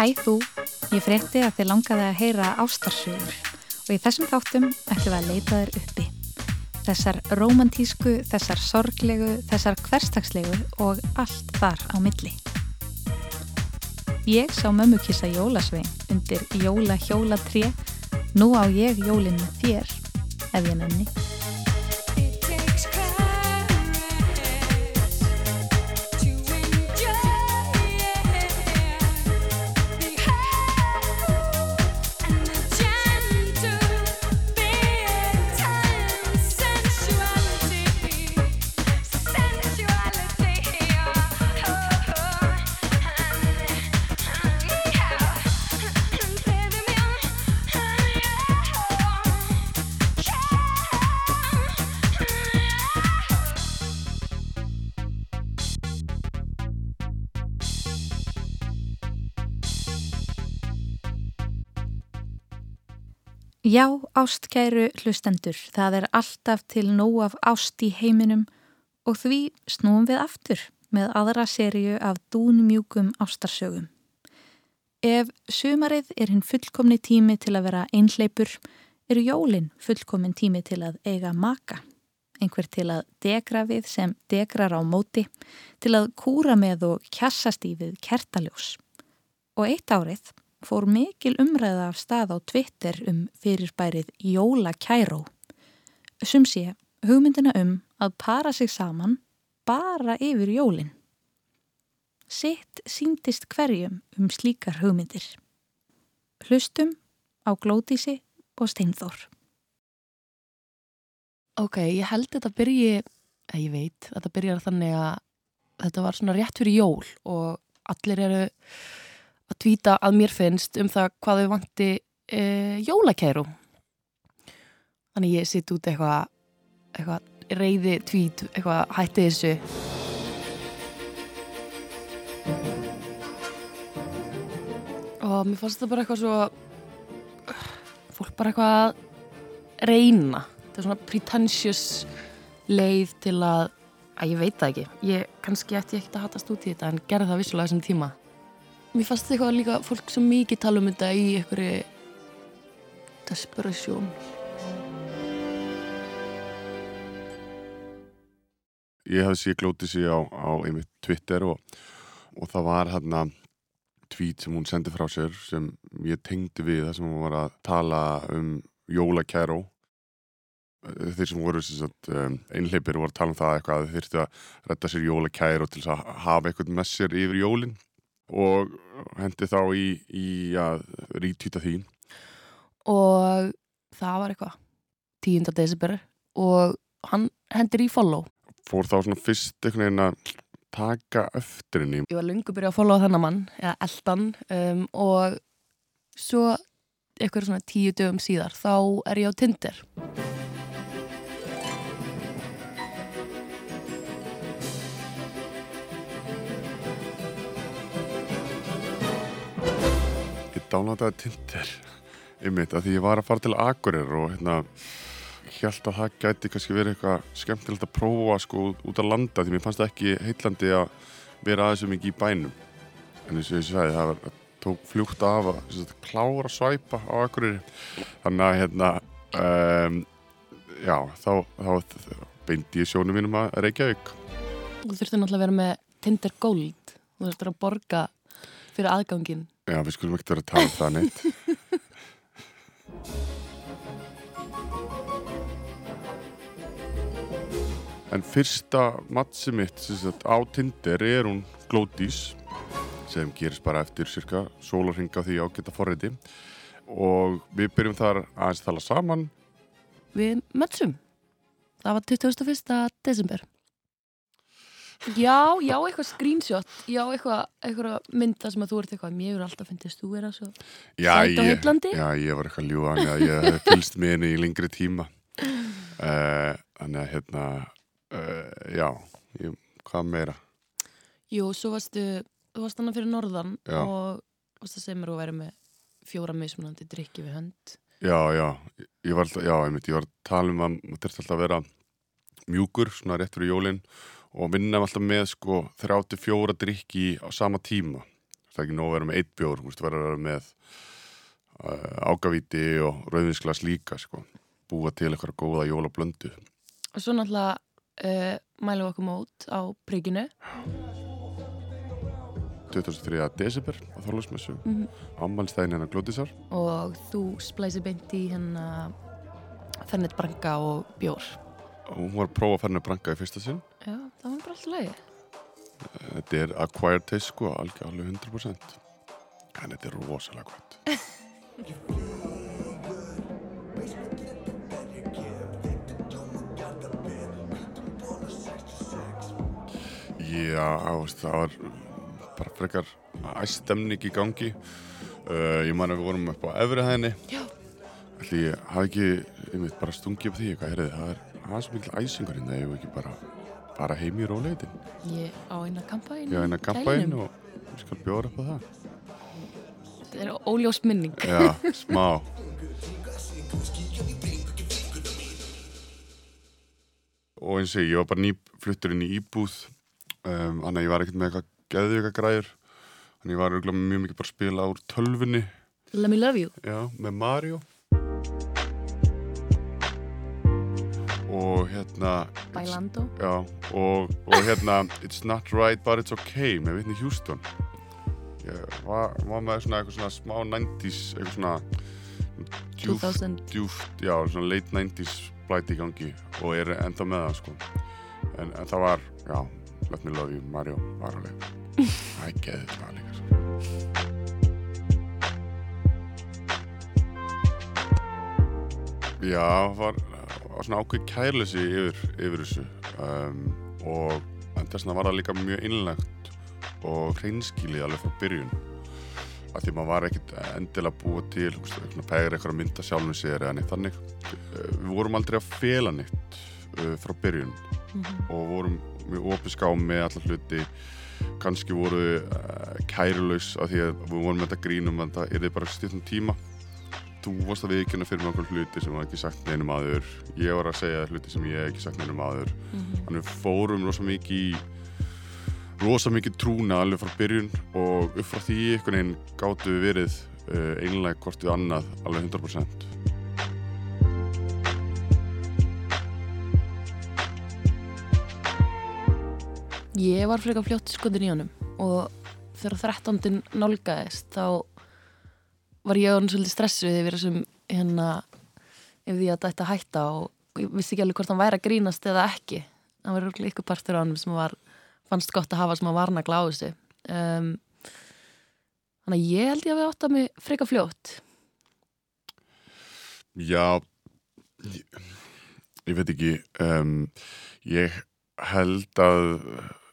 Hæ þú, ég frétti að þið langaði að heyra ástarsögur og í þessum þáttum ætlum við að leita þér uppi. Þessar romantísku, þessar sorglegu, þessar hverstagslegu og allt þar á milli. Ég sá mömmu kissa jólasvein undir jóla hjóla 3. Nú á ég jólinn með þér, ef ég nenni. Já, ástkæru hlustendur, það er alltaf til nóg af ást í heiminum og því snúum við aftur með aðra sériu af dúnmjúkum ástarsögum. Ef sumarið er hinn fullkomni tími til að vera einhleipur, eru jólinn fullkomin tími til að eiga maka. Einhver til að degra við sem degrar á móti, til að kúra með og kjassast í við kertaljós. Og eitt árið fór mikil umræða af stað á Twitter um fyrirbærið Jóla Kæró. Sum sé hugmyndina um að para sig saman bara yfir jólinn. Sitt síndist hverjum um slíkar hugmyndir. Hlustum á Glótísi og Steinþór. Ok, ég held þetta byrji, að ég veit, þetta byrjar þannig að þetta var svona rétt fyrir jól og allir eru að tvíta að mér finnst um það hvað þau vanti e, jólakæru. Þannig ég sitt út eitthvað eitthvað reyði tvít eitthvað hætti þessu. Og mér fannst þetta bara eitthvað svo fólk bara eitthvað að reyna. Þetta er svona pretentious leið til að að ég veit það ekki. Ég kannski ætti ekki að hatast út í þetta en gerði það vissulega þessum tíma Mér fannst eitthvað líka fólk sem mikið tala um þetta í einhverju desperasjón. Ég hafði síðan glótið síðan á, á einmitt Twitter og, og það var hérna tvít sem hún sendi frá sér sem ég tengdi við það sem hún var að tala um jólakæró þeir sem voru um, einleipir voru að tala um það eitthvað þeir þurftu að retta sér jólakæró til að hafa eitthvað með sér yfir jólinn og hendi þá í, í að rítýta því og það var eitthvað 10. desember og hann hendir í follow. Fór þá svona fyrst einhvern veginn að taka eftir henni. Ég var lungu byrjað að followa þennan mann eða eldan um, og svo eitthvað svona tíu dögum síðar þá er ég á Tinder downloadaði Tinder einmitt að því ég var að fara til Agurir og hérna held að það gæti kannski verið eitthvað skemmtilegt að prófa sko út að landa því mér fannst ekki heitlandi að vera aðeins um mikið í bænum. En eins og ég sagði það var, tók fljúkt af að sagt, klára svæpa á Agurir þannig að hérna um, já þá, þá beindi ég sjónum mínum að Reykjavík. Þú þurfti náttúrulega að vera með Tinder Gold. Þú þurfti að borga fyrir aðgangin Já, við skulum ekkert vera að tala um það neitt. En fyrsta mattsi mitt sagt, á Tinder er hún Glódís sem gerist bara eftir cirka sólarhinga því ágæta forriði og við byrjum þar aðeins tala saman. Við mötsum. Það var 21. desember. Já, já, eitthvað screenshot Já, eitthvað, eitthvað mynda sem að þú ert eitthvað Mér er alltaf finnist þú er að svo Sæt á heitlandi Já, ég var eitthvað ljúan Ég fylst með henni í lengri tíma uh, Þannig að hérna uh, Já, ég, hvað meira? Jú, svo varstu Þú varst þannig fyrir norðan já. Og varst að segja mér að vera með Fjóra mismunandi drikki við hönd Já, já, ég var, já, ég, ég var að tala um að Það þurfti alltaf að vera mjúkur Svona rétt fyrir jólinn og vinnaði alltaf með sko 34 drikki á sama tíma það er ekki nóg að vera með eitt bjór, þú veist, verður að vera með uh, ágavíti og rauðinsglas líka, sko búa til eitthvað góða jólablöndu Og svo náttúrulega uh, mælum við okkur mót á príkinu 23. desember á Þorlásmessu mm. -hmm. ammælstæðin hennar Glótisar og þú splæsir beint í hérna fennit branka og bjór. og hún var að prófa að ferna branka í fyrsta sinn Já, það var bara alltaf leiði. þetta er acquired taste sko, alveg alveg 100% en þetta er rosalega gott Já, ást, það var bara frekar æstemning í gangi uh, ég man að við vorum upp á efri hæðinni Já. Ætli ég hafi ekki, ég veit, bara stungið upp því eitthvað, heyrði, það er, svo mikil æsingur hérna, ég hef ekki bara, bara heim í róleitin. Ég á eina kampa inn Ég hef eina kampaðinn og ég skal bjóra upp á það. Þetta er óljós minning. Já, smá. Og eins og ég, var bara nýfluttur inn í íbúð, um, þannig að ég var ekkert með eitthvað geðvika græður, þannig að ég var örugglega mjög mikið bara að spila úr tölfunni, Let me love you. já, með Mario. Og hérna, Bailando. Já, og, og hérna It's not right but it's okay með Whitney Houston ég var, var með svona eitthvað svona smá 90s eitthvað svona djúft, 2000. djúft, já, svona late 90s blæti í gangi og er enda með það sko en, en það var, já, Let Me Love You Mario var alveg, það er geðið það líka sko. Já, það var svona ákveð kærleysi yfir, yfir þessu um, og en þess vegna var það líka mjög innlegt og hreinskilið alveg frá byrjun. Af því maður var ekkit endilega búið til svona pægir eitthvað að mynda sjálfum sér eða neitt þannig. Uh, við vorum aldrei að fela neitt uh, frá byrjun. Og vorum mjög opinská með alla hluti. Kannski voru uh, kærulaus af því að við vorum með þetta grínum að það er þið bara stjórnum tíma þú varst að viðkynna fyrir mig okkur hluti sem var ekki sagt neinum aður. Ég var að segja hluti sem ég ekki sagt neinum aður. Þannig við fórum rosa mikið í rosa mikið trúna alveg frá byrjun og upp frá því einhvern veginn gáttu við verið uh, einlega hvort við annað alveg 100% Ég var frekar fljótt skotin í honum og þegar 13. nálgæðist þá var ég hann svolítið stressuð yfir þessum hérna yfir því að þetta hætta og ég vissi ekki alveg hvort hann væri að grínast eða ekki. Það var örugglega ykkur partur á hann sem var fannst gott að hafa sem að varna gláðusi um, þannig að ég held ég að við átt að mig frekar fljótt. Já ég, ég veit ekki um, ég held að,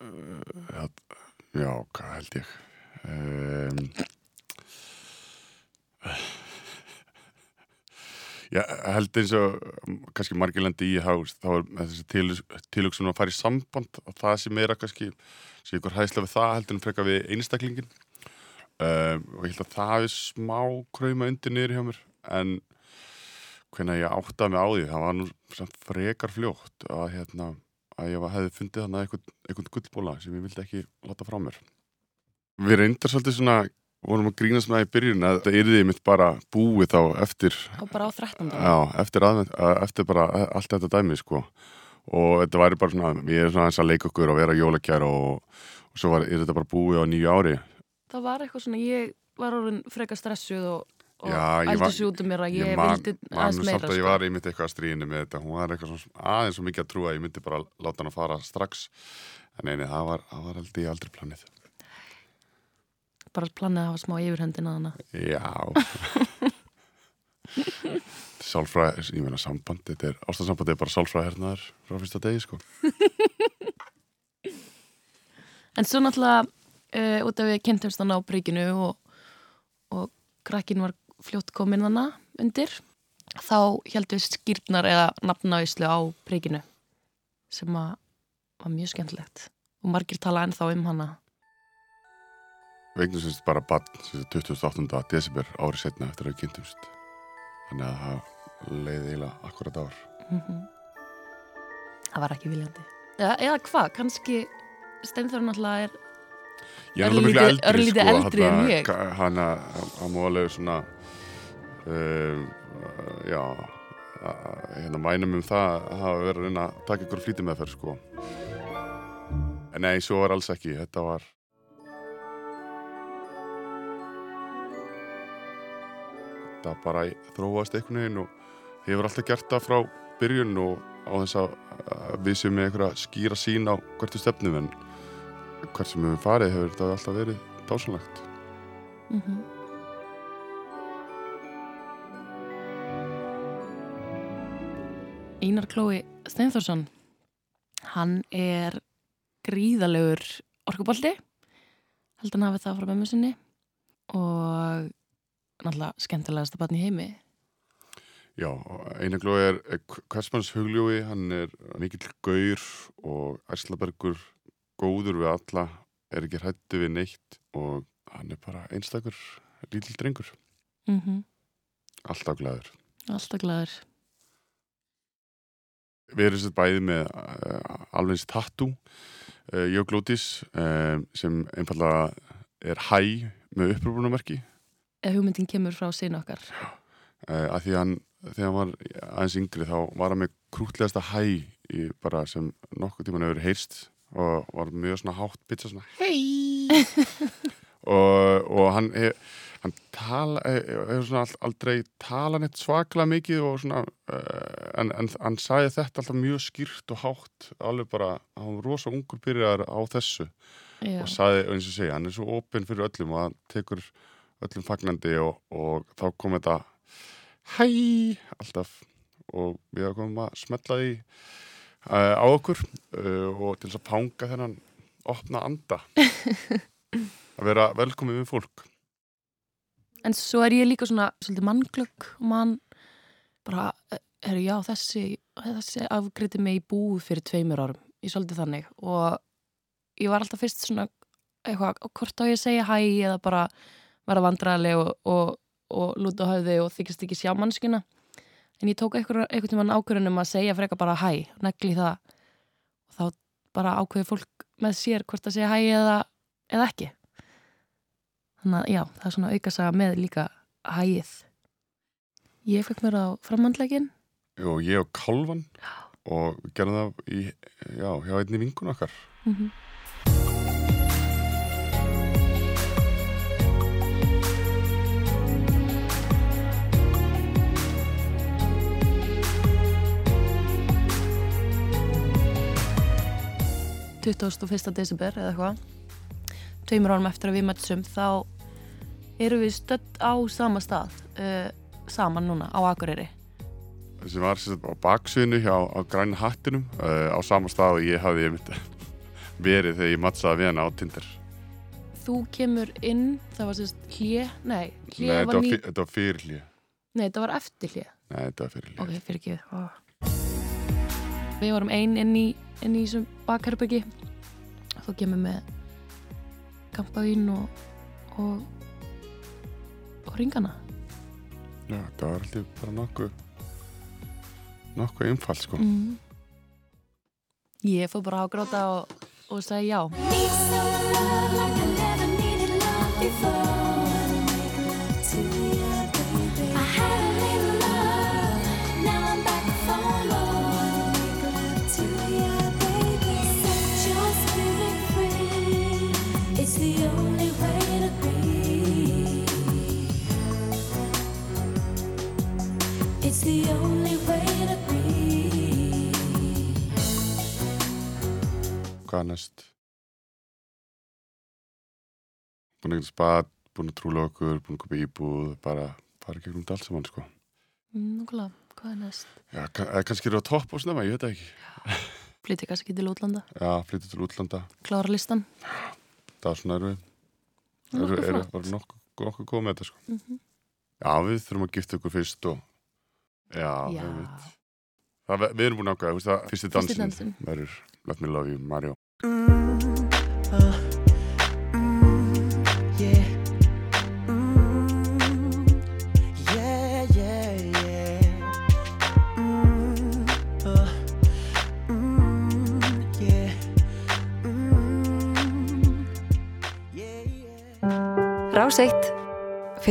uh, að já, hvað held ég? Um, ég held eins og um, kannski margir lendi í þá, þá er þessi til, tilugsun að fara í samband og það sem er að kannski sé ykkur hæðslega við það heldur en frekar við einstaklingin um, og ég held að það er smá krauma undir niður hjá mér en hvernig ég áttaði mig á því það var nú frekar fljótt að, hérna, að ég hefði fundið þannig einhvern, einhvern gullbóla sem ég vildi ekki láta frá mér. Við reyndar svolítið svona vorum að grínast með það í byrjun að þetta yrði mitt bara búið þá eftir og bara á 13. já, eftir, aðvend, eftir bara allt þetta dæmi sko. Og þetta væri bara svona, ég er svona eins að leika okkur og vera jólakjær og, og svo var, er þetta bara búið á nýju ári. Það var eitthvað svona, ég var orðin frekar stressuð og, og ég sig út um mér að ég, man, vildi aðeins meira að ég sko. var einmitt eitthvað að stríðinu með þetta. Hún var eitthvað svona aðeins svo mikið að trúa að ég myndi bara láta hann að fara strax. En eini, það var, það var ég aldrei planið bara planið að hafa smá yfirhendin að hana Já. Sálfræði, ég meina samband þetta er, er bara sálfræði hernaðar frá fyrsta degi sko. En svo náttúrulega uh, út af við kynntumst hann á príkinu og, og krakkin var fljótt komin hana undir þá heldum við skýrnar eða nafnavíslu á príkinu sem að var mjög skemmtilegt. Og margir tala ennþá um hana Vegnum semst bara bann 28. desember ári setna eftir að við kynntumst þannig að það leiði eiginlega akkurat ár mm Það var ekki viljandi Eða, eða hvað, kannski Steinþór náttúrulega er Ég er miklu Örlítið- eldri, sko, eldri en þarna, ég. hann má alveg svona, um, já, hérna mænum um það að hafa verið að reyna að taka ykkur flýti með sko. En nei, svo var alls ekki, þetta var, þetta bara þróast einhvern veginn og hefur alltaf gert það frá byrjun og á þess að að við séum með einhverja skýra sín á hvertu stefnum en hvert sem við farið hefur þetta alltaf verið dásanlegt. Mhm. Einar Klói Steinþórsson hann er gríðalegur orkubolti held hann hafi það frá mömmu sinni og náttúrulega skemmtilegasta barn í heimi Já, Einar Glói er hversmanns hugljói, hann er mikill gaur og Æslabergur góður við alla, er ekki hrættu við neitt og hann er bara einstakur lítill drengur, mm -hmm. alltaf glæður. alltaf glæður Við erum sér bæði með uh, alvegins tattoo, uh, Jöglótis, uh, sem einfallega er hæ með upprúfunamerki, ef hugmyndin kemur frá sín okkar. Uh, að því hann, þegar hann var aðeins yngri þá var hann með krútlegasta hæ bara sem nokkuð tíman hefur heyrst og var mjög svona hátt pitcha svona hei og, og hann hef, hann tala, hefur svona aldrei tala neitt svaklega mikið og svona uh, en, en hann sagði þetta alltaf mjög skýrt og hátt alveg bara, hann var rosa ungur byrjar á þessu. Já. og sagði, eins og segja, hann er svo opinn fyrir öllum og hann tekur öllum fagnandi og, og þá kom þetta hæ, alltaf. Og við komum að smetla því uh, á okkur uh, og til þess að panga þennan opna anda. Að vera velkomið við fólk. En svo er ég líka svona svolítið mannglögg og mann bara, herru, já, þessi, þessi afgriði mig í búð fyrir tveimur árum. Ég svolítið þannig. Og ég var alltaf fyrst svona eitthvað, hvort á ég að segja hæ? eða bara vera vandræðileg og, og, og lúta höfði og þykist ekki sjá mannskina. En ég tók eitthvað, eitthvað tímann ákvörðunum að segja frekar bara hæ, negli það og þá bara ákveði fólk með sér hvort að segja hæ eða, eða ekki. Þannig að já, það er svona aukasaga með líka hægið. Ég fekk mér á framhandlegin. og ég og Kálvan og gerðum það í, já, hjá einni vinkun okkar Mm -hmm. Fyrsta desember eða eitthvað. Tveimur árum eftir að við mættsum þá erum við stödd á sama stað uh, saman núna á Akureyri. Sem var sagt, á baksviðinu hjá á græna hattinum uh, á sama stað og ég hafði einmitt verið þegar ég mattsaði við hana á Tinder. Þú kemur inn, það var sérst hlje, nei, hlje var ný, þetta var fyrir hlið nei, þetta var eftir hlje. Nei, þetta var fyrir hlið Ok, fyrir ekki Við vorum ein inn í, inn í þessum bakherbyggi. Þú kemur með kampavín og, og, og ringana. Já, þetta var alltaf bara nokkuð nokkuð einfalt sko Mm. Ég fór bara á að gráta og, og sagði já. Hvað næst? Búin geta spað, búin að trúla okkur, búin að koma í íbúð, bara fara gegnum þetta allt saman sko Núkulega, hvað er næst? Já, kannski eru á topp og snemma, ég veit það ekki Flytti kannski til útlanda, Já, flyttu til útlanda, klára listan. það er svona við Eru, eru, flott. var nokkuð, góð með þetta sko Mhm. Já, við þurfum að gifta okkur fyrst og Já, Já. einmitt. Það, við, við erum búin að ákvæða, það, fyrsti Fyrsti dansinn dansinn. verður Let me love you, Mario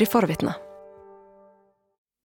Keri Forvitne.